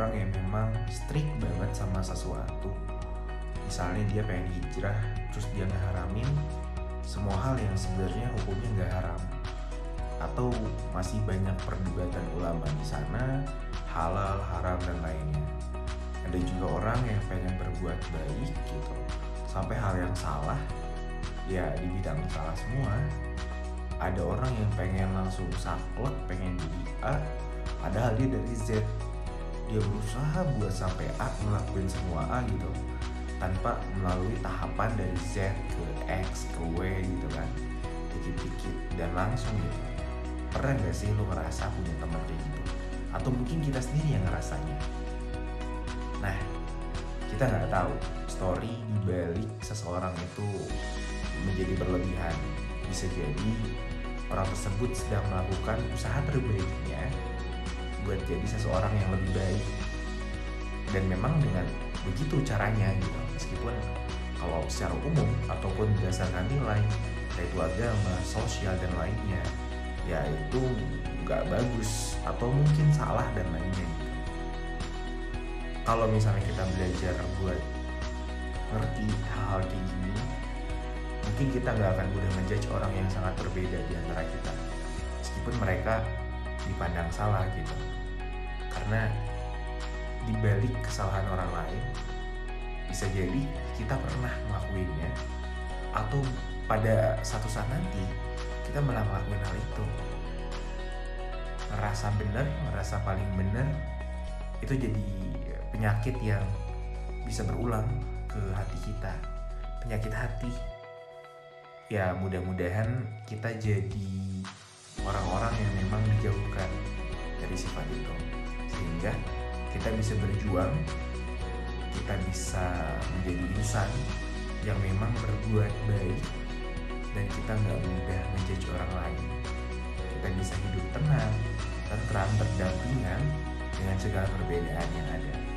orang yang memang strict banget sama sesuatu. Misalnya dia pengen hijrah terus dia ngeharamin semua hal yang sebenarnya hukumnya nggak haram. Atau masih banyak perdebatan ulama di sana halal haram dan lainnya. Ada juga orang yang pengen berbuat baik gitu sampai hal yang salah ya di bidang salah semua. Ada orang yang pengen langsung saklek pengen jadi A padahal dia dari Z. Dia berusaha buat sampai A ngelakuin semua A gitu. Tanpa melalui tahapan dari Z ke X ke W gitu kan. Dikit-dikit dan langsung gitu. Pernah gak sih lo ngerasa punya teman kayak gitu? Atau mungkin kita sendiri yang ngerasanya? Nah kita nggak tahu. Story di balik seseorang itu menjadi berlebihan. Bisa jadi orang tersebut sedang melakukan usaha terbaiknya buat jadi seseorang yang lebih baik. Dan memang dengan begitu caranya gitu. Meskipun kalau secara umum ataupun berdasarkan nilai yaitu agama, sosial dan lainnya ya itu nggak bagus atau mungkin salah dan lainnya gitu. Kalau misalnya kita belajar buat ngerti hal-hal kayak gini, mungkin kita nggak akan mudah menjudge orang yang sangat berbeda di antara kita, meskipun mereka dipandang salah gitu. Karena di balik kesalahan orang lain, bisa jadi kita pernah ngelakuinnya atau pada satu saat nanti kita malah ngelakuin hal itu. Ngerasa bener ngerasa paling bener itu jadi penyakit yang bisa berulang ke hati kita. Penyakit hati. Ya mudah-mudahan kita jadi orang-orang yang memang dijauhkan dari sifat itu. Sehingga kita bisa berjuang kita bisa menjadi insan yang memang berbuat baik dan kita nggak mudah menjudge orang lain. Kita bisa hidup tenang tentram berdampingan dengan segala perbedaan yang ada